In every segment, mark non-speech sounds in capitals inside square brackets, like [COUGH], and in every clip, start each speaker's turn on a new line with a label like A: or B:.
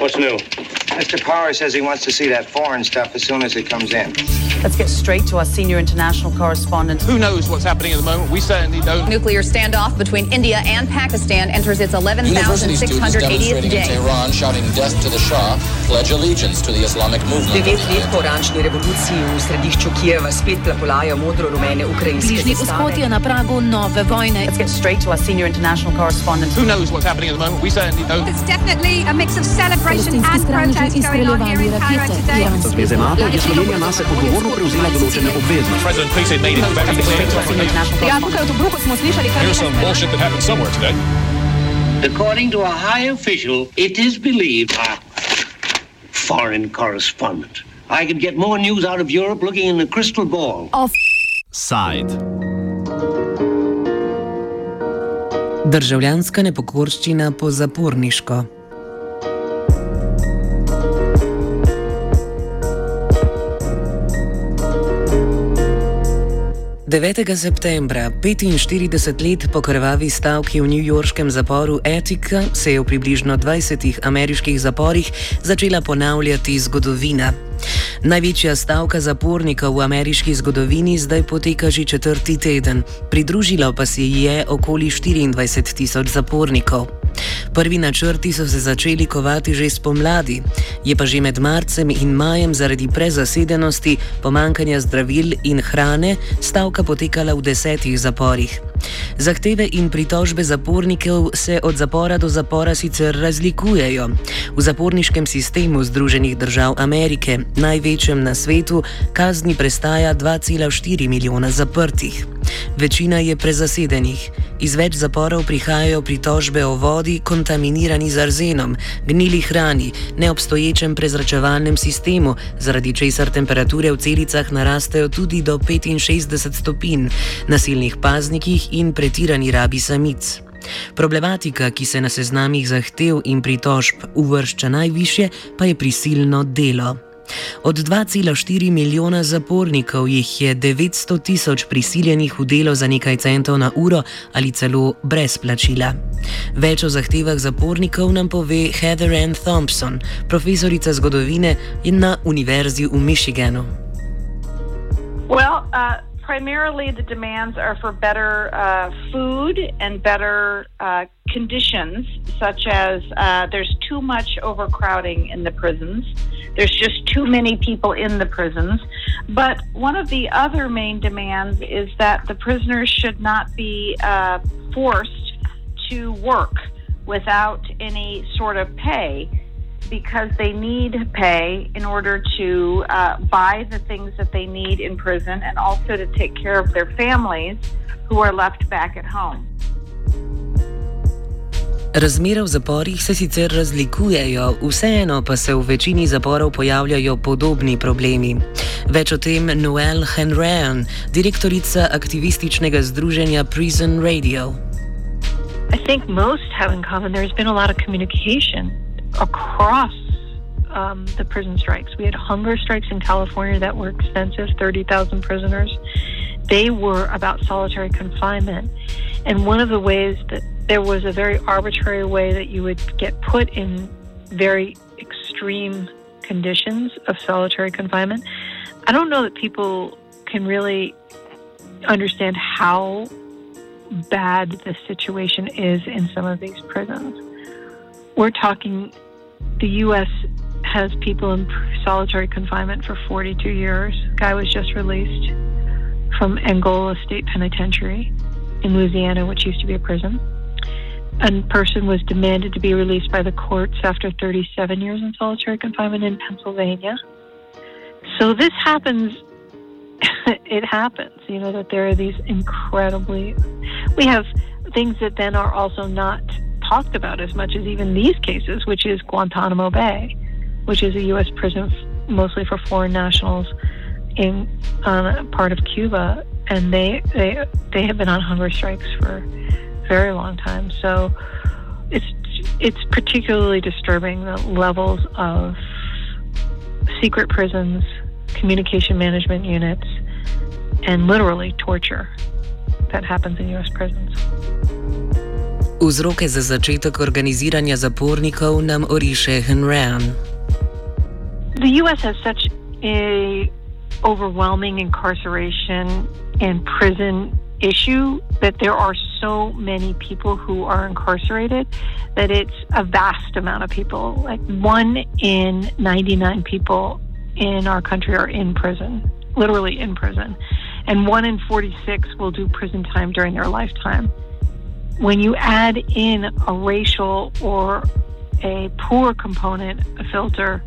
A: What's new?
B: Mr. Power says he wants to see that foreign stuff as soon as it comes in.
C: Let's get straight to our senior international correspondent.
D: Who knows what's happening at the moment? We certainly don't.
E: Nuclear standoff between India and Pakistan enters its 11,680th day.
F: in Tehran shouting death to the Shah pledge allegiance to the Islamic movement.
G: Devet let po oranžni revoluciji v središču Kijeva spet plapolajo modro-rumene ukrajinske
C: Bližnji vzhod je na pragu nove vojne. Let's get straight to our senior international correspondent.
D: Who knows what's happening at the moment? We certainly don't.
H: It's definitely a mix of celebration and protest in Cairo today.
I: Zveze NATO je Slovenija nase odgovorno prevzela določene obveznosti.
C: Ja, tukaj v Tobruku smo slišali, kar
D: Here's some bullshit that happened somewhere today.
J: According to a high official, it is believed. Foreign correspondent. I could get more news out of Europe looking in a crystal ball.
I: Side.
K: Državljanska nepokorščina po zaporniško. 9. septembra, 45 let po krvavi stavki v newyorškem zaporu Etika, se je v približno 20 ameriških zaporih začela ponavljati zgodovina. Največja stavka zapornika v ameriški zgodovini zdaj poteka že četrti teden, pridružilo pa se ji je okoli 24 tisoč zapornikov. Prvi načrti so se začeli kovati že spomladi, je pa že med marcem in majem zaradi prezasedenosti, pomankanja zdravil in hrane stavka potekala v desetih zaporih. Zahteve in pritožbe zapornikov se od zapora do zapora sicer razlikujejo. V zaporniškem sistemu Združenih držav Amerike, največjem na svetu, kazni prestaja 2,4 milijona zaprtih. Večina je prezasedenih. Iz več zaporov prihajajo pritožbe o vodi, kontaminirani z arzenom, gnili hrani, neobstoječem prezračevalnem sistemu, zaradi česar temperature v celicah narastejo tudi do 65 stopinj, nasilnih paznikih in pretirani rabi samic. Problematika, ki se na seznamih zahtev in pritožb uvršča najviše, pa je prisilno delo. Od 2,4 milijona zapornikov jih je 900 tisoč prisiljenih v delo za nekaj centov na uro ali celo brez plačila. Več o zahtevah zapornikov nam pove Heather Ann Thompson, profesorica zgodovine na Univerzi v Michiganu.
L: Well, uh... primarily the demands are for better uh, food and better uh, conditions, such as uh, there's too much overcrowding in the prisons. There's just too many people in the prisons. But one of the other main demands is that the prisoners should not be uh, forced to work without any sort of pay because they need pay in order to uh, buy the things that they need in prison and also to take care of their families who are left back at home.
K: Razmere v zaporih se sicer razlikujejo, vseeno pa se v večini zaporov pojavljajo podobni problemi. Več o tem Noel Henrean, direktorica aktivističnega združenja Prison Radio.
M: I think most have in common there's been a lot of communication across um, the prison strikes. We had hunger strikes in California that were extensive 30,000 prisoners. They were about solitary confinement. And one of the ways that there was a very arbitrary way that you would get put in very extreme conditions of solitary confinement. I don't know that people can really understand how bad the situation is in some of these prisons. We're talking the U.S. has people in solitary confinement for 42 years. Guy was just released from Angola State Penitentiary in Louisiana, which used to be a prison. A person was demanded to be released by the courts after 37 years in solitary confinement in Pennsylvania. So this happens. [LAUGHS] it happens, you know, that there are these incredibly. We have things that then are also not talked about as much as even these cases, which is Guantanamo Bay, which is a U.S. prison mostly for foreign nationals in uh, part of Cuba, and they they they have been on hunger strikes for a very long time. So it's it's particularly disturbing the levels of secret prisons, communication management units, and literally torture that happens in U.S. prisons.
K: Vzroke za začetek organiziranja zapornikov nam oriše Hanrahan.
M: The US has such a overwhelming incarceration and prison issue that there are so many people who are incarcerated that it's a vast amount of people. Like one in 99 people in our country are in prison, literally in prison. And one in 46 will do prison time during their lifetime. When you add in a racial or a poor component, a filter,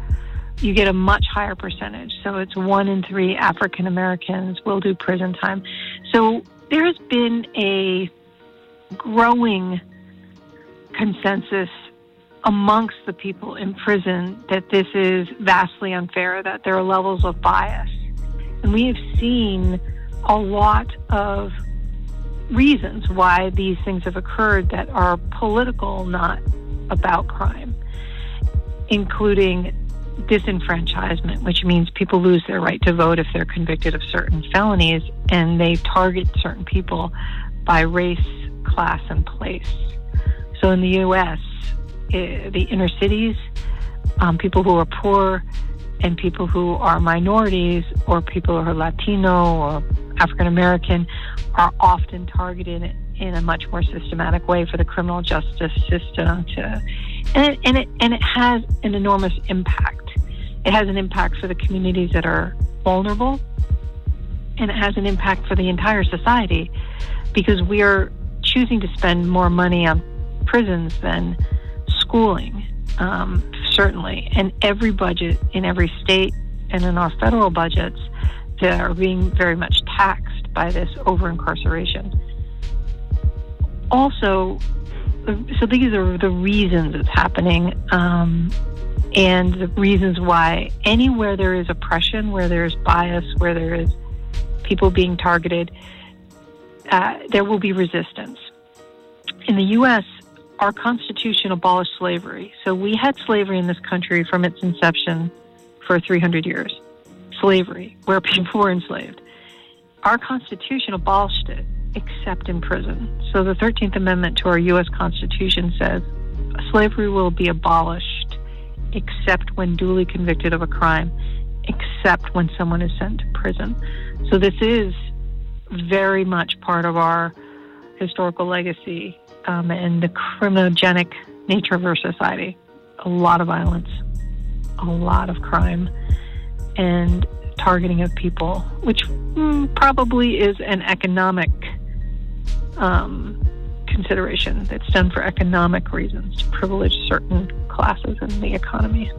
M: you get a much higher percentage. So it's one in three African Americans will do prison time. So there has been a growing consensus amongst the people in prison that this is vastly unfair, that there are levels of bias. And we have seen a lot of reasons why these things have occurred that are political, not about crime, including disenfranchisement, which means people lose their right to vote if they're convicted of certain felonies, and they target certain people by race, class, and place. So in the U.S., eh, the inner cities, um, people who are poor, and people who are minorities, or people who are Latino or African American, are often targeted in a much more systematic way for the criminal justice system to, and it, and it, and it has an enormous impact it has an impact for the communities that are vulnerable, and it has an impact for the entire society because we are choosing to spend more money on prisons than schooling, um, certainly. And every budget in every state and in our federal budgets that are being very much taxed by this over incarceration. Also, so these are the reasons it's happening. Um, and the reasons why anywhere there is oppression, where there's bias, where there is people being targeted, uh, there will be resistance. In the U.S., our Constitution abolished slavery. So we had slavery in this country from its inception for 300 years. Slavery, where people were enslaved. Our Constitution abolished it, except in prison. So the 13th Amendment to our U.S. Constitution says slavery will be abolished except when duly convicted of a crime, except when someone is sent to prison. So this is very much part of our historical legacy um, and the criminogenic nature of our society. A lot of violence, a lot of crime, and targeting of people, which mm, probably is an economic um, consideration. It's done for economic reasons to privilege certain classes in the economy.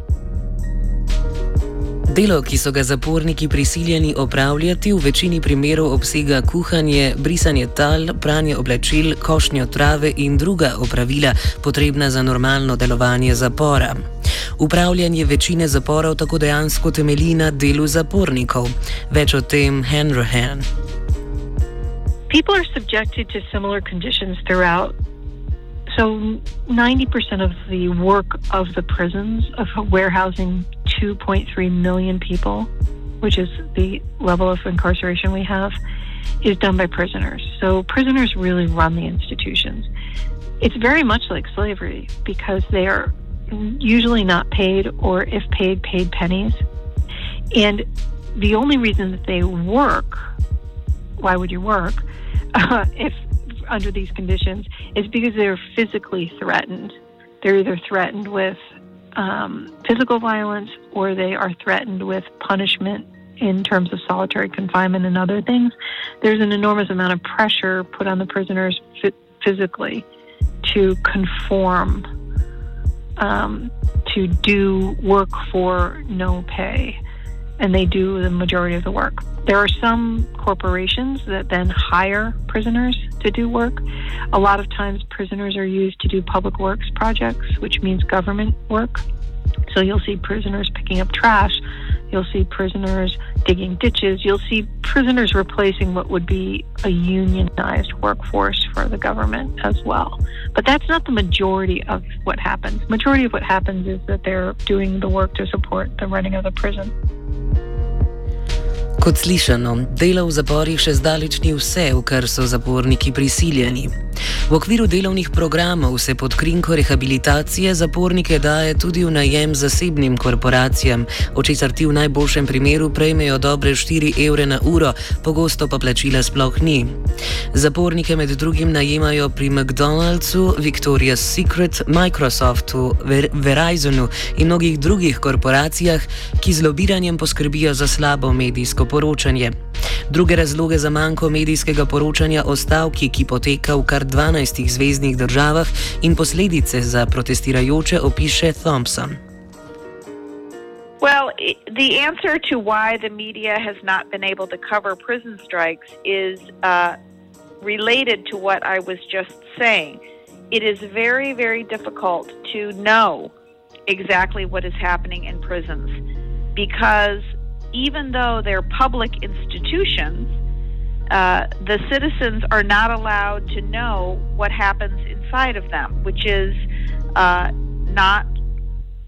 K: Delo, ki so ga zaporniki prisiljeni opravljati, v večini primerov obsega kuhanje, brisanje tal, pranje oblačil, košnjo trave in druga opravila, potrebna za normalno delovanje zapora. Upravljanje večine zaporov tako dejansko temelji na delu zapornikov. Več o tem Henry Han.
M: People are subjected to similar conditions throughout So 90% of the work of the prisons, of warehousing 2.3 million people, which is the level of incarceration we have, is done by prisoners. So prisoners really run the institutions. It's very much like slavery because they are usually not paid, or if paid, paid pennies. And the only reason that they work, why would you work? [LAUGHS] Uh, if under these conditions is because they're physically threatened. They're either threatened with um, physical violence or they are threatened with punishment in terms of solitary confinement and other things. There's an enormous amount of pressure put on the prisoners physically to conform, um, to do work for no pay and they do the majority of the work. There are some corporations that then hire prisoners to do work. A lot of times, prisoners are used to do public works projects, which means government work. So you'll see prisoners picking up trash. You'll see prisoners digging ditches. You'll see prisoners replacing what would be a unionized workforce for the government as well. But that's not the majority of what happens. Majority of what happens is that they're doing the work to support the running of the prison.
K: Kot slišano, delo v zaporih še zdaleč ni vse, v kar so zaporniki prisiljeni. V okviru delovnih programov se pod krinko rehabilitacije zapornike daje tudi v najem zasebnim korporacijam, od česar ti v najboljšem primeru prejmejo dobre 4 evre na uro, pogosto pa plačila sploh ni. Zapornike med drugim najemajo pri McDonald'su, Victoria's Secret, Microsoftu, Ver Verizonu in mnogih drugih korporacijah, ki z lobiranjem poskrbijo za slabo medijsko poročanje. Druge razloge za manjko medijskega poročanja o stavki, ki poteka v kar 12 zvezdnih državah, in posledice za protestirajoče opiše Thompson.
L: Well, the answer to why the media has not been able to cover prison strikes is uh, related to what I was just saying. It is very, very difficult to know exactly what is happening in prisons because even though they're public institutions, uh, the citizens are not allowed to know what happens inside of them, which is uh, not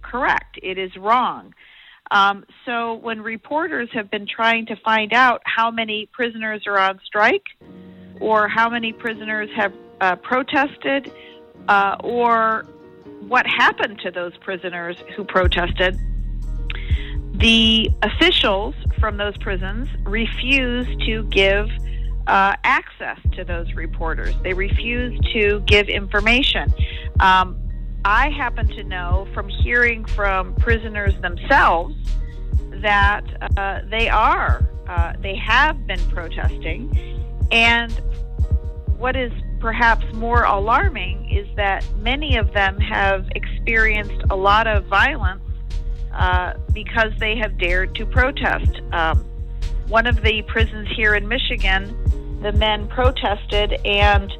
L: correct. It is wrong. Um, so when reporters have been trying to find out how many prisoners are on strike, or how many prisoners have uh, protested, uh, or what happened to those prisoners who protested, the officials from those prisons refuse to give uh, access to those reporters. They refuse to give information. Um, I happen to know from hearing from prisoners themselves that uh, they are, uh, they have been protesting. And what is perhaps more alarming is that many of them have experienced a lot of violence uh, because they have dared to protest. Um, one of the prisons here in Michigan, the men protested, and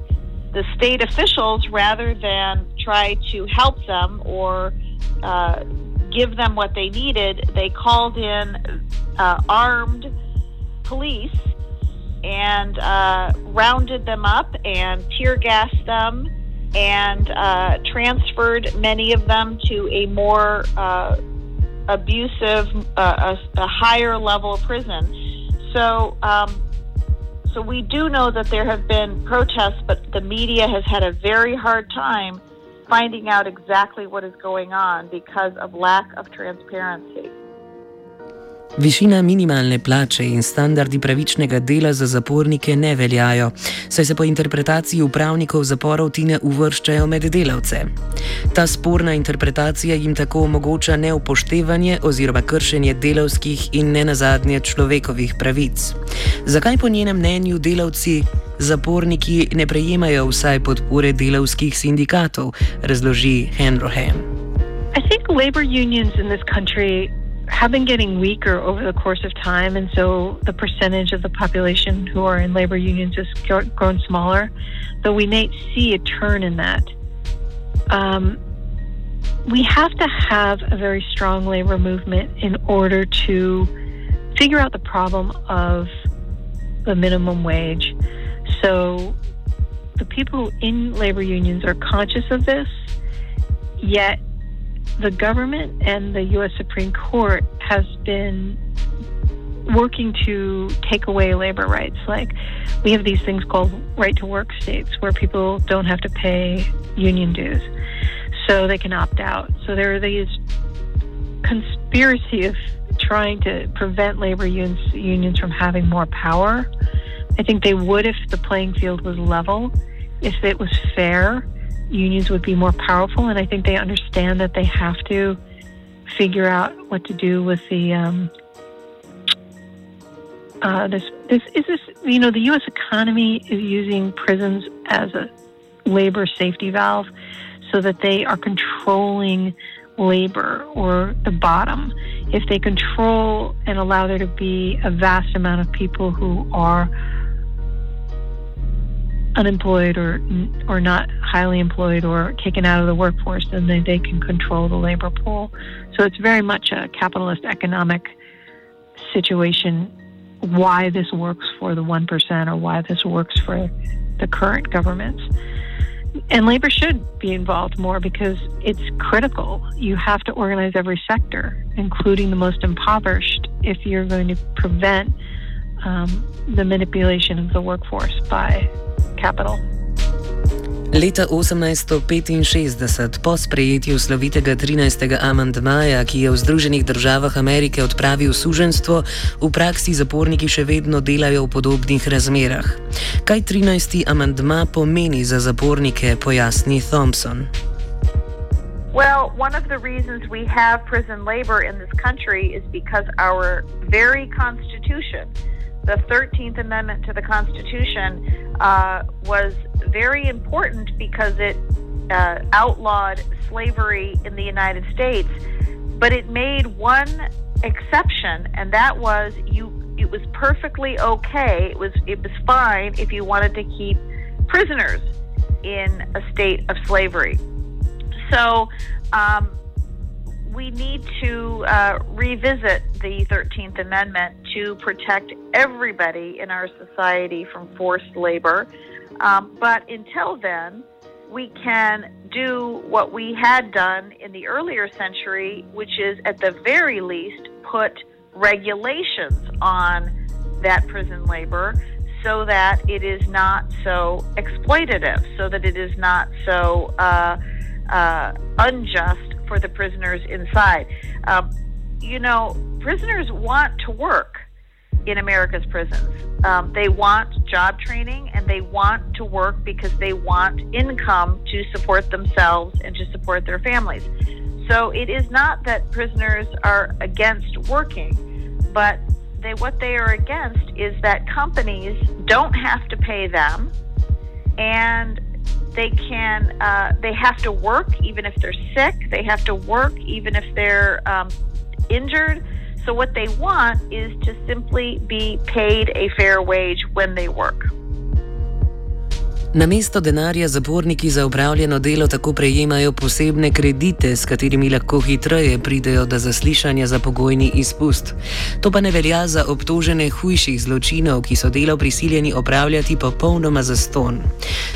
L: the state officials, rather than try to help them or uh, give them what they needed, they called in uh, armed police and uh, rounded them up and tear gassed them and uh, transferred many of them to a more uh, abusive, uh, a, a, higher level of prison. So, um, so we do know that there have been protests, but the media has had a very hard time finding out exactly what is going on because of lack of transparency.
K: Višina minimalne plače in standardi pravičnega dela za zapornike ne veljajo, saj se po interpretaciji upravnikov zaporov ti ne uvrščajo med delavce. Ta sporna interpretacija jim tako omogoča neupoštevanje oziroma kršenje delavskih in ne nazadnje človekovih pravic. Zakaj po njenem mnenju delavci, zaporniki ne prejemajo vsaj podpore delavskih sindikatov, razloži Ham.
M: Mislim, da labor unions v tej državi. Have been getting weaker over the course of time, and so the percentage of the population who are in labor unions has grown smaller. Though we may see a turn in that. Um, we have to have a very strong labor movement in order to figure out the problem of the minimum wage. So the people in labor unions are conscious of this, yet the government and the U.S. Supreme Court has been working to take away labor rights. Like we have these things called right to work states where people don't have to pay union dues, so they can opt out. So there are these conspiracy of trying to prevent labor unions, unions from having more power. I think they would if the playing field was level, if it was fair unions would be more powerful, and I think they understand that they have to figure out what to do with the um, uh, this this is this you know the U.S. economy is using prisons as a labor safety valve, so that they are controlling labor or the bottom. If they control and allow there to be a vast amount of people who are unemployed or or not highly employed or taken out of the workforce, then they, they can control the labor pool. So it's very much a capitalist economic situation. Why this works for the one percent or why this works for the current governments. And labor should be involved more because it's critical. You have to organize every sector, including the most impoverished, if you're going to prevent um, the manipulation of the workforce by capital.
K: Leta 1865, po sprejetju slovitega 13. amandmaja, ki je v Združenih državah Amerike odpravil suženstvo, v praksi zaporniki še vedno delajo v podobnih razmerah. Kaj 13. amandma pomeni za zapornike, pojasni Thompson.
L: Well, one of the reasons we have prison labor in this country is because our very Constitution, the 13th Amendment to the Constitution, uh, was very important because it uh, outlawed slavery in the United States, but it made one exception, and that was you. It was perfectly okay. It was it was fine if you wanted to keep prisoners in a state of slavery. So. Um, we need to uh, revisit the 13th Amendment to protect everybody in our society from forced labor. Um, but until then, we can do what we had done in the earlier century, which is at the very least put regulations on that prison labor so that it is not so exploitative, so that it is not so uh, uh, unjust for the prisoners inside. Um, you know, prisoners want to work in America's prisons. Um, they want job training and they want to work because they want income to support themselves and to support their families. So it is not that prisoners are against working, but they, what they are against is that companies don't have to pay them and they can uh, they have to work even if they're sick they have to work even if they're um, injured so, what they want is to simply be paid a fair wage when they work.
K: Namesto denarja zaporniki za upravljeno delo tako prejemajo posebne kredite, s katerimi lahko hitreje pridejo do zaslišanja za pogojni izpust. To pa ne velja za obtožene hujših zločinov, ki so delo prisiljeni opravljati popolnoma za ston.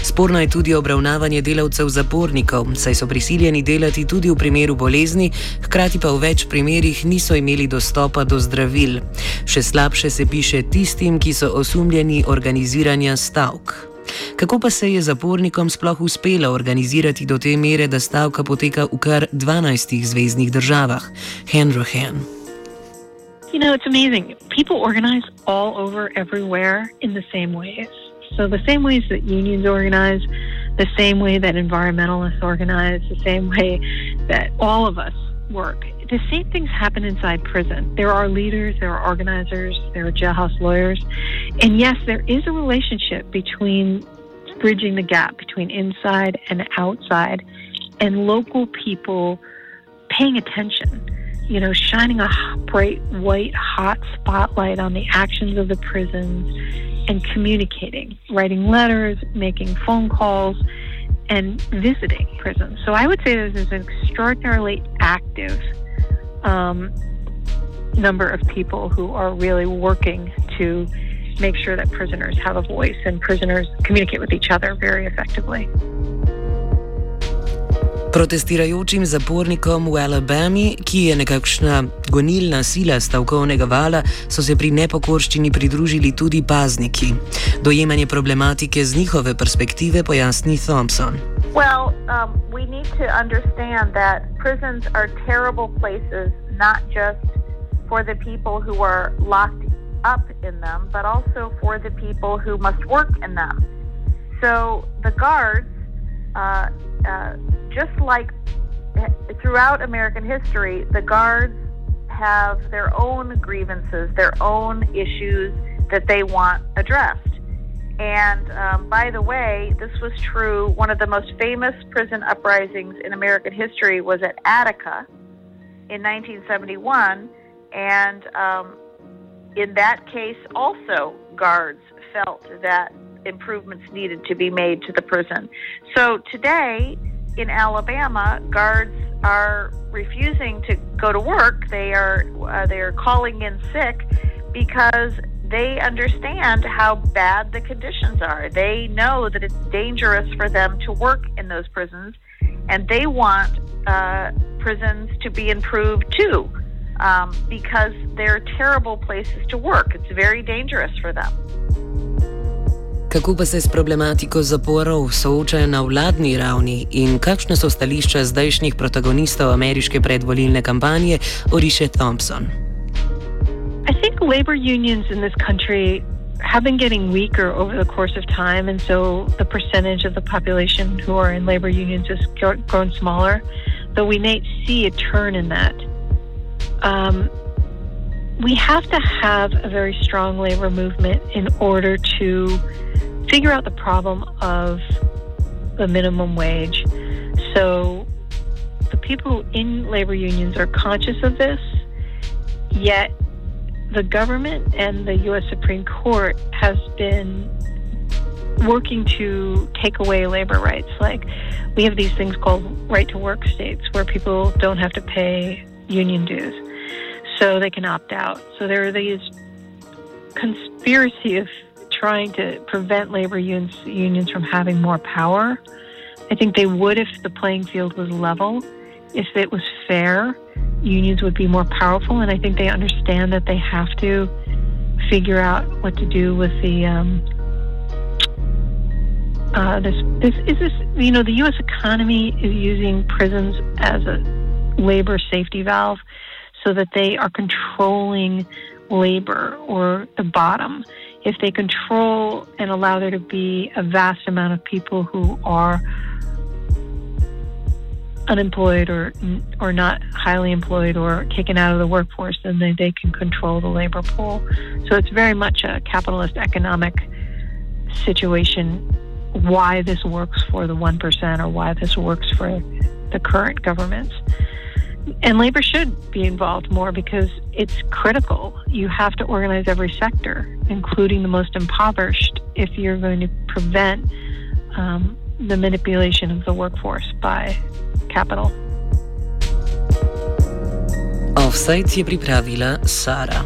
K: Sporno je tudi obravnavanje delavcev zapornikov, saj so prisiljeni delati tudi v primeru bolezni, hkrati pa v več primerjih niso imeli dostopa do zdravil. Še slabše se piše tistim, ki so osumljeni organiziranja stavk. Kako pa se je zapornikom sploh uspelo organizirati do te mere, da stavka poteka v kar 12 zvezdnih državah? Henry Hen.
M: You know, it's amazing. People organize all over, everywhere in the same ways. So, the same ways that unions organize, the same way that environmentalists organize, the same way that all of us work. The same things happen inside prison. There are leaders, there are organizers, there are jailhouse lawyers. And yes, there is a relationship between bridging the gap between inside and outside and local people paying attention, you know, shining a bright, white, hot spotlight on the actions of the prisons and communicating, writing letters, making phone calls, and visiting prisons. So I would say there's an extraordinarily active um, number of people who are really working to make sure that prisoners have a voice and prisoners communicate with each other very effectively.
K: Protestirajočim zapornikom v Alabami, ki je nekakšna gonilna sila stavkovnega vala, so se pri nepokorščini pridružili tudi pazniki. Dojemanje problematike z njihove perspektive pojasni Thompson.
L: Well, um, we need to understand that prisons are terrible places, not just for the people who are locked up in them, but also for the people who must work in them. So the guards, uh, uh, just like throughout American history, the guards have their own grievances, their own issues that they want addressed. And um, by the way, this was true. One of the most famous prison uprisings in American history was at Attica in 1971. And um, in that case, also guards felt that improvements needed to be made to the prison. So today in Alabama, guards are refusing to go to work. They are uh, they are calling in sick because they understand how bad the conditions are. They know that it's dangerous for them to work in those prisons, and they want uh, prisons to be improved too um, because they're terrible places to work. It's very dangerous for them.
K: Kako pa se s problematiko zaporov soočajo na vladni ravni in kakšne so stališča zdajšnjih protagonistov ameriške predvolilne kampanje, oriše Thompson.
M: Labor unions in this country have been getting weaker over the course of time, and so the percentage of the population who are in labor unions has grown smaller. Though we may see a turn in that. Um, we have to have a very strong labor movement in order to figure out the problem of the minimum wage. So the people in labor unions are conscious of this, yet the government and the U.S. Supreme Court has been working to take away labor rights. Like we have these things called right to work states where people don't have to pay union dues, so they can opt out. So there are these conspiracy of trying to prevent labor unions, unions from having more power. I think they would if the playing field was level, if it was fair unions would be more powerful, and I think they understand that they have to figure out what to do with the um, uh, this this is this you know the U.S. economy is using prisons as a labor safety valve, so that they are controlling labor or the bottom. If they control and allow there to be a vast amount of people who are unemployed or or not highly employed or taken out of the workforce, then they, they can control the labor pool. So it's very much a capitalist economic situation. Why this works for the one percent or why this works for the current governments. And labor should be involved more because it's critical. You have to organize every sector, including the most impoverished, if you're going to prevent um, the manipulation of the workforce by capital.
K: Offside je pripravila Sara.